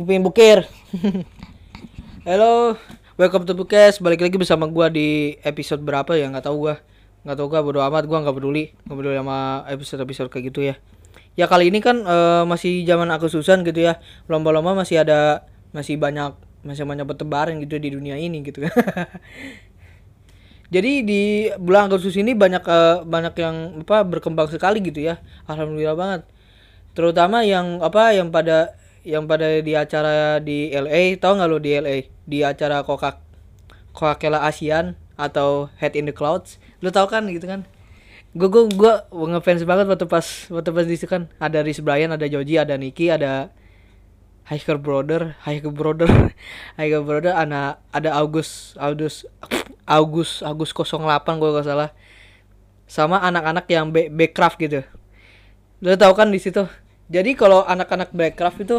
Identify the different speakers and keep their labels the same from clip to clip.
Speaker 1: gue pengen bukir. Halo, welcome to Bukes. Balik lagi bersama gua di episode berapa ya? Nggak tahu gua. Nggak tahu gua bodo amat. Gua nggak peduli. Nggak peduli sama episode-episode kayak gitu ya. Ya kali ini kan eh, masih zaman aku susan gitu ya. Lomba-lomba masih ada masih banyak masih banyak bertebaran gitu di dunia ini gitu kan. Jadi di bulan Agustus ini banyak eh, banyak yang apa berkembang sekali gitu ya. Alhamdulillah banget. Terutama yang apa yang pada yang pada di acara di LA, tahu nggak lo di LA? Di acara Coca Coca-Cola ASEAN atau Head in the Clouds. Lo tau kan gitu kan? Gue gue gue ngefans banget waktu pas waktu pas di situ kan ada Rhys Brian, ada Joji, ada Nicky, ada Hiker Brother, Hiker Brother, Hiker Brother, ada ada August, August, August, August 08 gue gak salah. Sama anak-anak yang backcraft gitu. Lo tau kan di situ. Jadi kalau anak-anak backcraft itu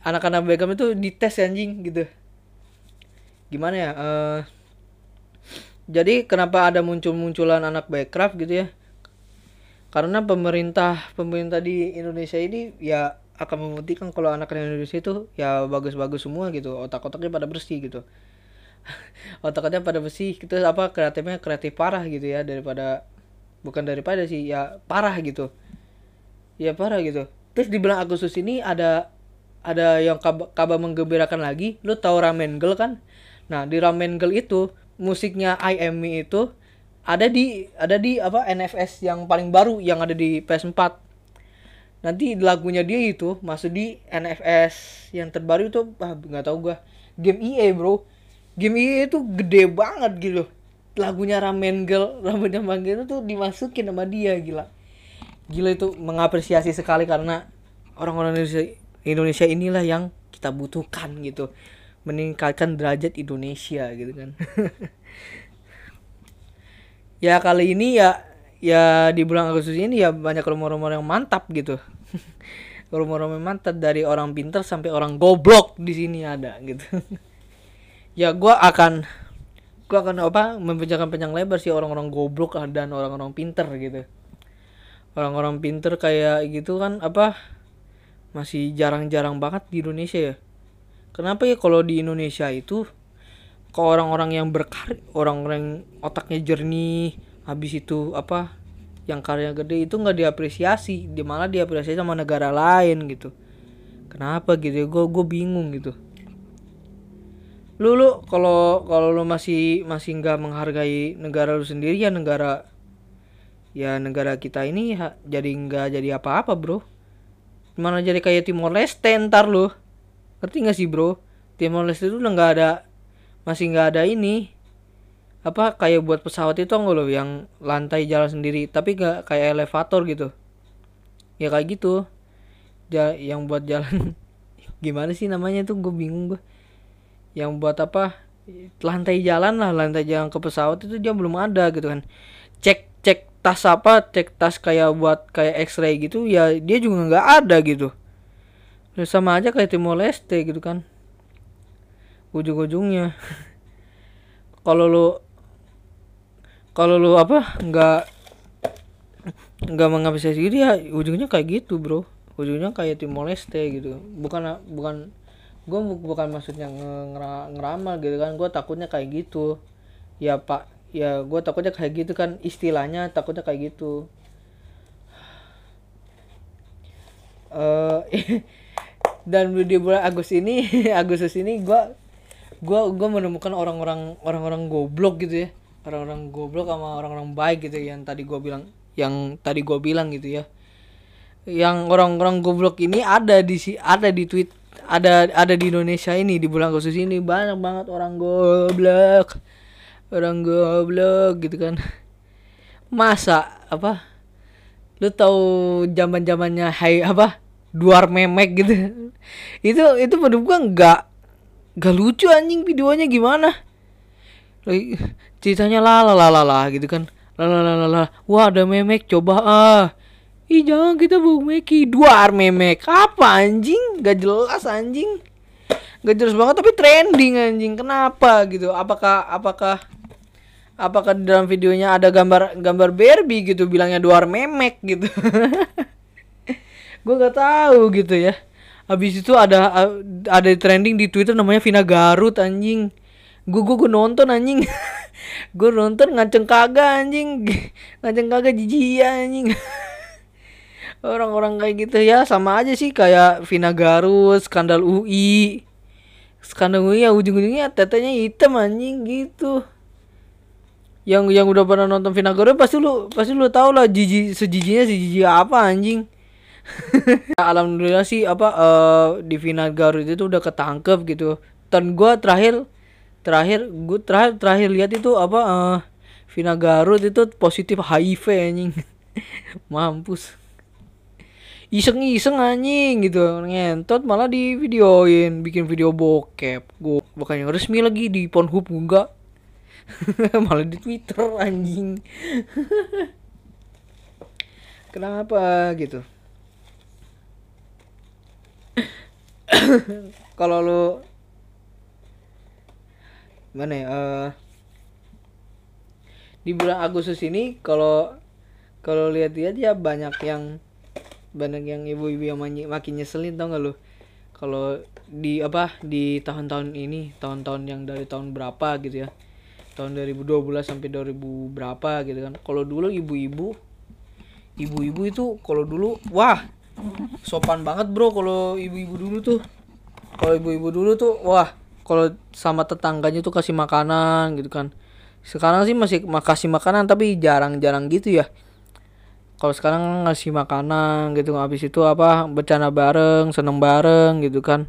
Speaker 1: anak-anak backcraft itu dites anjing gitu. Gimana ya? eh jadi kenapa ada muncul-munculan anak backcraft gitu ya? Karena pemerintah pemerintah di Indonesia ini ya akan membuktikan kalau anak Indonesia itu ya bagus-bagus semua gitu. Otak-otaknya pada bersih gitu. Otak-otaknya pada bersih gitu apa kreatifnya kreatif parah gitu ya daripada bukan daripada sih ya parah gitu ya parah gitu. Terus di bulan Agustus ini ada ada yang kabar, kabar menggembirakan lagi. Lu tahu Ramen Girl kan? Nah di Ramen Girl itu musiknya I Am Me itu ada di ada di apa NFS yang paling baru yang ada di PS4 nanti lagunya dia itu masuk di NFS yang terbaru itu ah nggak tahu gua. Game EA bro. Game EA itu gede banget gitu. Lagunya Ramen Girl Ramen Girl itu tuh dimasukin sama dia gila gila itu mengapresiasi sekali karena orang-orang Indonesia Indonesia inilah yang kita butuhkan gitu. Meningkatkan derajat Indonesia gitu kan. Ya kali ini ya ya di bulan Agustus ini ya banyak rumor-rumor yang mantap gitu. Rumor-rumor mantap dari orang pintar sampai orang goblok di sini ada gitu. Ya gua akan gua akan apa membicarakan panjang lebar sih orang-orang goblok dan orang-orang pintar gitu orang-orang pinter kayak gitu kan apa masih jarang-jarang banget di Indonesia ya. Kenapa ya kalau di Indonesia itu ke orang-orang yang berkarya orang-orang otaknya jernih habis itu apa yang karya gede itu nggak diapresiasi dia malah diapresiasi sama negara lain gitu. Kenapa gitu gue gue bingung gitu. Lu lu kalau kalau lu masih masih nggak menghargai negara lu sendiri ya negara ya negara kita ini jadi nggak jadi apa-apa bro. Mana jadi kayak Timor Leste ntar lo ngerti nggak sih bro? Timor Leste itu udah nggak ada masih nggak ada ini. Apa kayak buat pesawat itu enggak loh yang lantai jalan sendiri tapi nggak kayak elevator gitu. Ya kayak gitu. Ja yang buat jalan gimana sih namanya tuh? Gue bingung gue yang buat apa? Lantai jalan lah lantai jalan ke pesawat itu dia belum ada gitu kan. Cek tas apa cek tas kayak buat kayak X-ray gitu ya dia juga nggak ada gitu. Ya, sama aja kayak Timor Leste gitu kan. Ujung-ujungnya. Kalau lu kalau lu apa nggak nggak mengapresiasi dia ujungnya kayak gitu bro. Ujungnya kayak Timor Leste gitu. Bukan bukan gue bukan maksudnya ngeramal gitu kan gue takutnya kayak gitu. Ya pak ya gue takutnya kayak gitu kan. Istilahnya takutnya kayak gitu. Uh, dan di bulan Agustus ini Agustus ini gue gue gue menemukan orang-orang orang-orang goblok gitu ya. Orang-orang goblok sama orang-orang baik gitu yang tadi gue bilang yang tadi gue bilang gitu ya. Yang orang-orang goblok ini ada di si ada di tweet ada ada di Indonesia ini di bulan Agustus ini. Banyak banget orang goblok orang goblok gitu kan. Masa apa? Lu tahu zaman zamannya hai apa? Duar memek gitu. Itu itu menurut gua nggak nggak lucu anjing videonya gimana? Ceritanya lala lala lah gitu kan. Lala lala lala wah ada memek coba ah. Ih jangan kita bau meki duar memek. Apa anjing? Gak jelas anjing. Gak jelas banget tapi trending anjing. Kenapa gitu? Apakah apakah apakah di dalam videonya ada gambar gambar Barbie gitu bilangnya duar memek gitu gue gak tahu gitu ya Habis itu ada ada trending di Twitter namanya Vina Garut anjing. Gue gue, nonton anjing. gue nonton ngaceng kagak anjing. ngaceng kagak jijik anjing. Orang-orang kayak gitu ya sama aja sih kayak Vina Garut, skandal UI. Skandal UI ya ujung-ujungnya tetenya hitam anjing gitu. Yang yang udah pernah nonton Vina Garut pasti lu pasti lu tau lah jijik sejijinya sejijik apa anjing. Alhamdulillah sih apa uh, di final Garut itu udah ketangkep gitu. Dan gua terakhir terakhir gua terakhir terakhir lihat itu apa uh, Vina Garut itu positif HIV anjing. Mampus. Iseng-iseng anjing gitu ngentot malah di videoin bikin video bokep gue bukannya resmi lagi di Pornhub enggak malah di Twitter anjing. Kenapa gitu? Kalau lu mana ya uh, di bulan Agustus ini kalau kalau lihat-lihat ya banyak yang banyak yang ibu-ibu yang makin nyeselin tau gak lu? Kalau di apa di tahun-tahun ini tahun-tahun yang dari tahun berapa gitu ya tahun 2012 sampai 2000 berapa gitu kan. Kalau dulu ibu-ibu ibu-ibu itu kalau dulu wah sopan banget bro kalau ibu-ibu dulu tuh. Kalau ibu-ibu dulu tuh wah kalau sama tetangganya tuh kasih makanan gitu kan. Sekarang sih masih makasih makanan tapi jarang-jarang gitu ya. Kalau sekarang ngasih makanan gitu habis itu apa bercanda bareng seneng bareng gitu kan.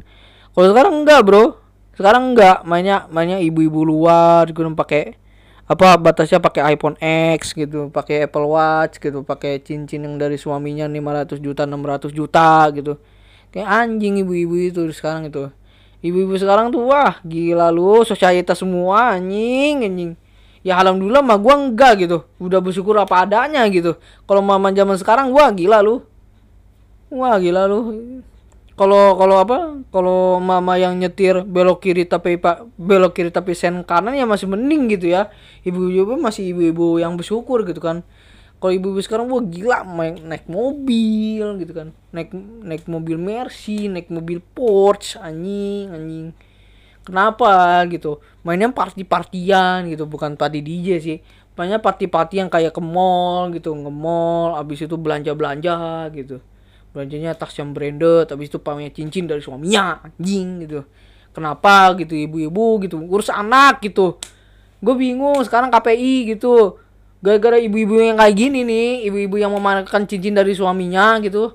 Speaker 1: Kalau sekarang enggak bro sekarang enggak mainnya mainnya ibu-ibu luar gitu pakai apa batasnya pakai iPhone X gitu pakai Apple Watch gitu pakai cincin yang dari suaminya 500 juta 600 juta gitu. Kayak anjing ibu-ibu itu sekarang itu. Ibu-ibu sekarang tuh wah gila lu sosialitas semua anjing anjing. Ya alhamdulillah mah gua enggak gitu. Udah bersyukur apa adanya gitu. Kalau mama zaman sekarang wah gila lu. Wah gila lu kalau kalau apa? Kalau mama yang nyetir belok kiri tapi pak belok kiri tapi sen kanan ya masih mending gitu ya. Ibu-ibu masih ibu-ibu yang bersyukur gitu kan. Kalau ibu-ibu sekarang wah gila main naik mobil gitu kan. Naik naik mobil Mercy naik mobil Porsche anjing anjing. Kenapa gitu? Mainnya party-partian gitu bukan party DJ sih. Mainnya party-party yang kayak ke mall gitu nge mall abis itu belanja-belanja gitu belanjanya tas yang branded tapi itu pamer cincin dari suaminya anjing gitu. Kenapa gitu ibu-ibu gitu urus anak gitu. Gue bingung sekarang KPI gitu. Gara-gara ibu-ibu yang kayak gini nih ibu-ibu yang memamerkan cincin dari suaminya gitu.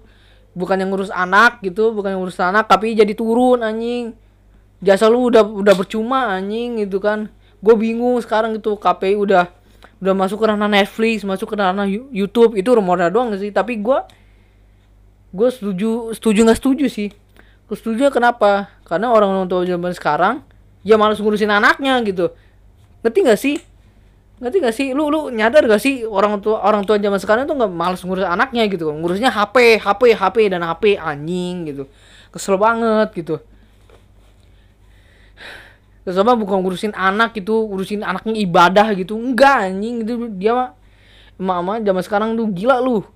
Speaker 1: Bukan yang ngurus anak gitu bukan yang ngurus anak tapi jadi turun anjing. Jasa lu udah udah percuma anjing gitu kan. Gue bingung sekarang gitu KPI udah udah masuk ke ranah Netflix masuk ke ranah YouTube itu rumornya doang sih? Tapi gue gue setuju setuju nggak setuju sih. Gue setuju kenapa? Karena orang tua zaman sekarang ya malas ngurusin anaknya gitu. Ngerti nggak sih? Ngerti gak sih? Lu lu nyadar gak sih orang tua orang tua zaman sekarang tuh nggak malas ngurus anaknya gitu? Ngurusnya HP HP HP dan HP anjing gitu. Kesel banget gitu. Kesel banget bukan ngurusin anak gitu ngurusin anaknya ibadah gitu. Enggak anjing. Itu dia mah mama zaman sekarang tuh gila lu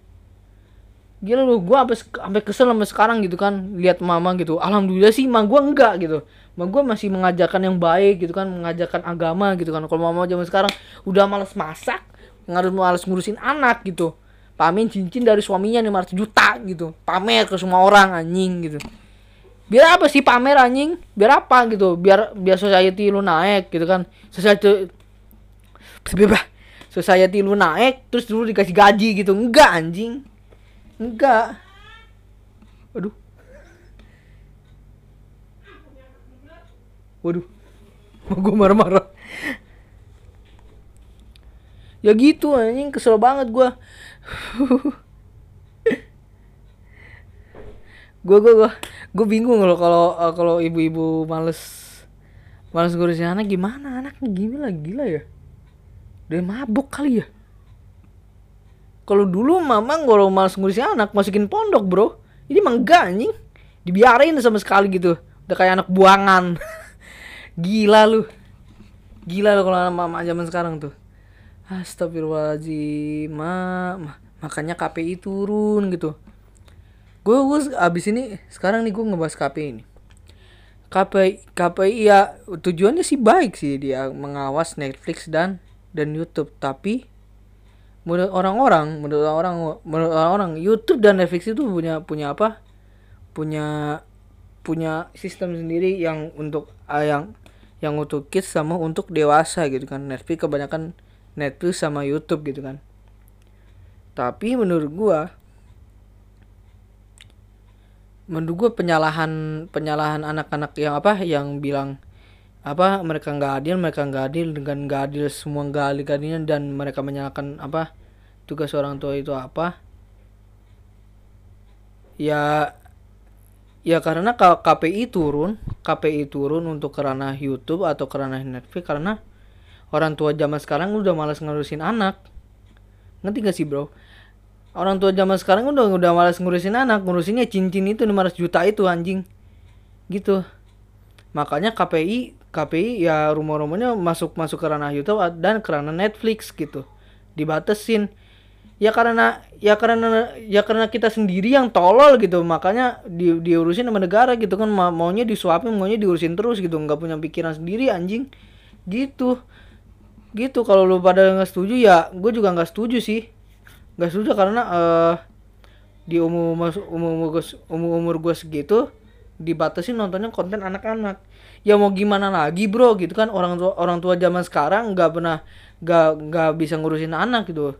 Speaker 1: gila lu gue sampai sampai kesel sampai sekarang gitu kan lihat mama gitu. Alhamdulillah sih mah gue enggak gitu. Mah gue masih mengajarkan yang baik gitu kan mengajarkan agama gitu kan. Kalau mama zaman sekarang udah males masak harus males ngurusin anak gitu. Pamer cincin dari suaminya 500 juta gitu. Pamer ke semua orang anjing gitu. Biar apa sih pamer anjing? Biar apa gitu? Biar biar society lu naik gitu kan. Society society lu naik terus dulu dikasih gaji gitu. Enggak anjing Enggak. Waduh. Waduh. Gue marah-marah. ya gitu anjing kesel banget gue. gue gue gue gue bingung loh kalau uh, kalau ibu-ibu males males ngurusin anak gimana anaknya gimana gila ya dia mabuk kali ya kalau dulu mama kalau malas ngurusin anak masukin pondok bro. Ini mah enggak anjing. Dibiarin sama sekali gitu. Udah kayak anak buangan. Gila lu. Gila lu kalau mama zaman sekarang tuh. Astagfirullahaladzim ma, ma makanya KPI turun gitu. Gue gue abis ini sekarang nih gue ngebahas KPI ini. KPI KPI ya tujuannya sih baik sih dia mengawas Netflix dan dan YouTube. Tapi menurut orang-orang menurut orang menurut orang YouTube dan Netflix itu punya punya apa? Punya punya sistem sendiri yang untuk uh, yang yang untuk kids sama untuk dewasa gitu kan. Netflix kebanyakan Netflix sama YouTube gitu kan. Tapi menurut gua menurut gue penyalahan penyalahan anak-anak yang apa? Yang bilang apa mereka nggak adil mereka nggak adil dengan nggak adil semua nggak adil adilnya dan mereka menyalahkan apa tugas orang tua itu apa. Ya ya karena KPI turun KPI turun untuk kerana YouTube atau kerana Netflix karena orang tua zaman sekarang udah malas ngurusin anak. Ngerti gak sih bro? Orang tua zaman sekarang udah udah malas ngurusin anak ngurusinnya cincin itu 500 juta itu anjing. Gitu. Makanya KPI KPI ya rumor-rumornya masuk masuk ke YouTube dan ke Netflix gitu. Dibatasin. Ya karena ya karena ya karena kita sendiri yang tolol gitu. Makanya di diurusin sama negara gitu kan. Ma maunya disuapin maunya diurusin terus gitu. Nggak punya pikiran sendiri anjing. Gitu. Gitu. Kalau lu pada nggak setuju ya gue juga nggak setuju sih. Nggak setuju karena uh, di umur umur umur gue umur umur gue segitu dibatasi nontonnya konten anak-anak ya mau gimana lagi bro gitu kan. Orang tua orang tua zaman sekarang nggak pernah nggak nggak bisa ngurusin anak gitu.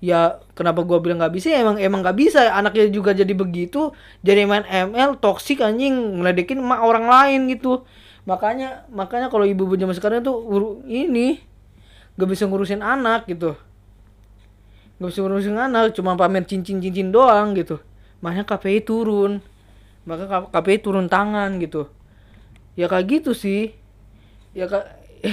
Speaker 1: Ya kenapa gue bilang nggak bisa? Ya emang emang nggak bisa. Anaknya juga jadi begitu jadi main ML toksik anjing ngeledekin emak orang lain gitu. Makanya makanya kalau ibu-ibu zaman sekarang tuh ini nggak bisa ngurusin anak gitu. Nggak bisa ngurusin anak cuma pamer cincin-cincin doang gitu. Makanya KPI turun. Maka KPI turun tangan gitu ya kayak gitu sih. Ya kak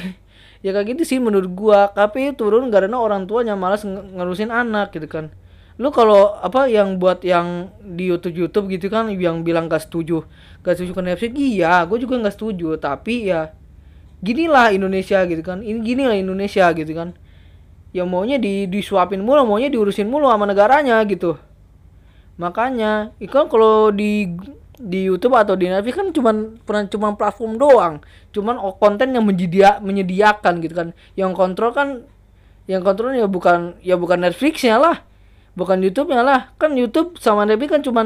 Speaker 1: ya kayak gitu sih menurut gua. KPI turun karena orang tuanya malas ngurusin anak gitu kan. Lu kalau apa yang buat yang di YouTube YouTube gitu kan yang bilang gak setuju gak setuju Netflix iya gue juga gak setuju. Tapi ya ginilah Indonesia gitu kan. Ini ginilah Indonesia gitu kan. Ya maunya di disuapin mulu maunya diurusin mulu sama negaranya gitu. Makanya ikan kalau di di YouTube atau di Netflix kan cuman pernah cuma platform doang. Cuman konten yang menyedia, menyediakan gitu kan. Yang kontrol kan yang kontrol ya bukan ya bukan Netflixnya lah. Bukan YouTube-nya lah. Kan YouTube sama Netflix kan cuman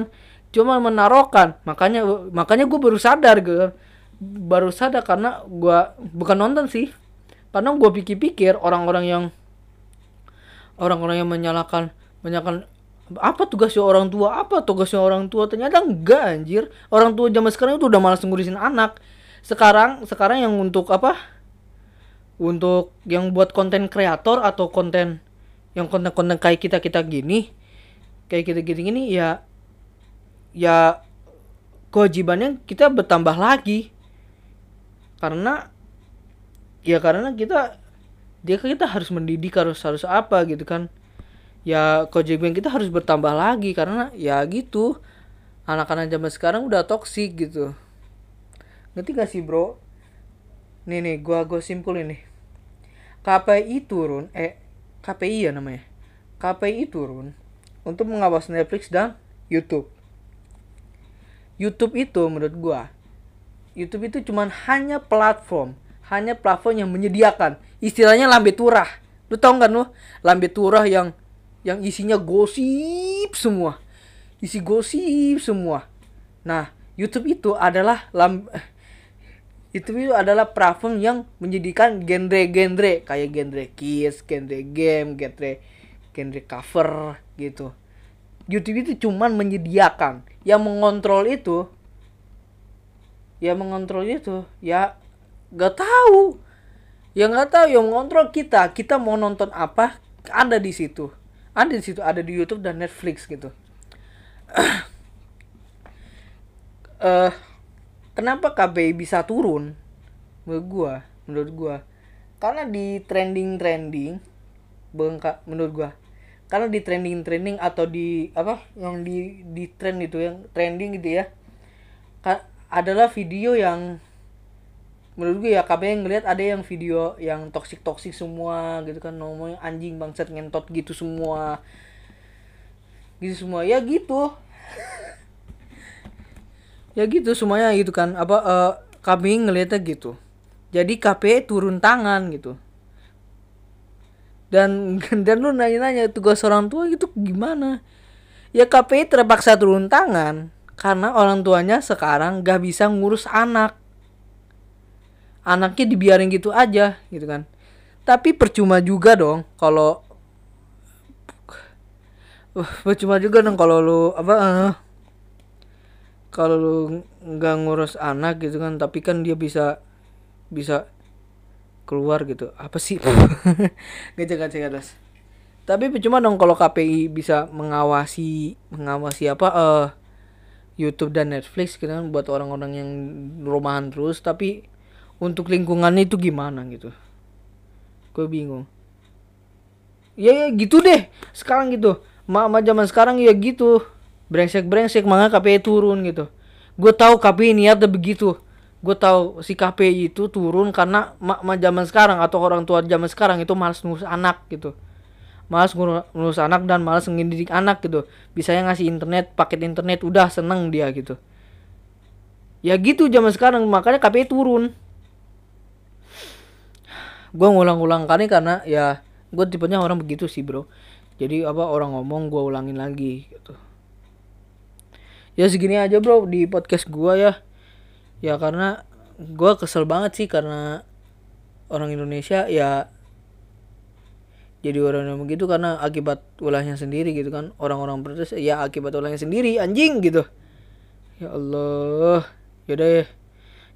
Speaker 1: cuma menaruhkan. Makanya makanya gue baru sadar gitu baru sadar karena gue bukan nonton sih. Karena gue pikir-pikir orang-orang yang orang-orang yang menyalahkan menyalahkan apa tugasnya orang tua? Apa tugasnya orang tua? Ternyata enggak anjir. Orang tua zaman sekarang itu udah malas ngurusin anak. Sekarang sekarang yang untuk apa? Untuk yang buat konten kreator atau konten yang konten-konten kayak kita kita gini kayak kita gini gini ya ya kewajibannya kita bertambah lagi. Karena ya karena kita dia kita harus mendidik harus harus apa gitu kan ya kewajiban kita harus bertambah lagi karena ya gitu. Anak-anak zaman sekarang udah toksik gitu. Ngerti gak sih bro? Nih nih gua gua simpul ini KPI turun eh KPI ya namanya. KPI turun untuk mengawas Netflix dan YouTube. YouTube itu menurut gua YouTube itu cuman hanya platform hanya platform yang menyediakan. Istilahnya lambe turah. Lu tau kan lu lambe turah yang yang isinya gosip semua. Isi gosip semua. Nah YouTube itu adalah lam YouTube itu adalah platform yang menjadikan genre-genre kayak genre kids, genre game, genre genre cover gitu. YouTube itu cuman menyediakan, yang mengontrol itu yang mengontrol itu ya gak tahu. Yang nggak tahu yang mengontrol kita. Kita mau nonton apa ada di situ ada di situ ada di YouTube dan Netflix gitu. Uh, kenapa KBI bisa turun? Menurut gua menurut gua. Karena di trending trending bengkak menurut gua. Karena di trending trending atau di apa yang di di trend itu yang trending gitu ya adalah video yang menurut gue ya KB yang ngeliat ada yang video yang toksik toksik semua gitu kan ngomongnya anjing bangsat ngentot gitu semua. Gitu semua. Ya gitu. Ya gitu semuanya gitu kan. Apa eh, kami ngelihatnya gitu. Jadi KPI turun tangan gitu. Dan dan lu nanya-nanya tugas orang tua itu gimana? Ya KPI terpaksa turun tangan karena orang tuanya sekarang gak bisa ngurus anak anaknya dibiarin gitu aja gitu kan. Tapi percuma juga dong kalau uh, percuma juga dong kalau lu apa uh, kalau lu nggak ngurus anak gitu kan tapi kan dia bisa bisa keluar gitu. Apa sih? Gajah gajah gadas tapi percuma dong kalau KPI bisa mengawasi mengawasi apa uh, YouTube dan Netflix gitu kan buat orang-orang yang rumahan terus tapi untuk lingkungannya itu gimana gitu? Gue bingung. Ya, ya gitu deh. Sekarang gitu. Mama zaman sekarang ya gitu. Brengsek brengsek maka KPI turun gitu. Gue tahu KPI niatnya begitu. Gue tahu si KPI itu turun karena mak zaman sekarang atau orang tua zaman sekarang itu malas ngurus anak gitu. Malas ngurus anak dan malas ngedidik anak gitu. Bisa yang ngasih internet paket internet udah seneng dia gitu. Ya gitu zaman sekarang. Makanya KPI turun gue ngulang-ulang kali karena ya gue tipenya orang begitu sih bro. Jadi apa orang ngomong gue ulangin lagi gitu. Ya segini aja bro di podcast gua ya. Ya karena gua kesel banget sih karena orang Indonesia ya jadi orang yang begitu karena akibat ulahnya sendiri gitu kan. Orang-orang protes ya akibat ulahnya sendiri anjing gitu. Ya Allah. Yaudah ya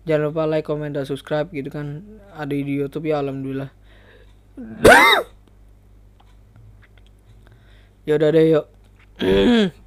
Speaker 1: jangan lupa like comment dan subscribe gitu kan. Ada di YouTube ya alhamdulillah. Ya udah deh yuk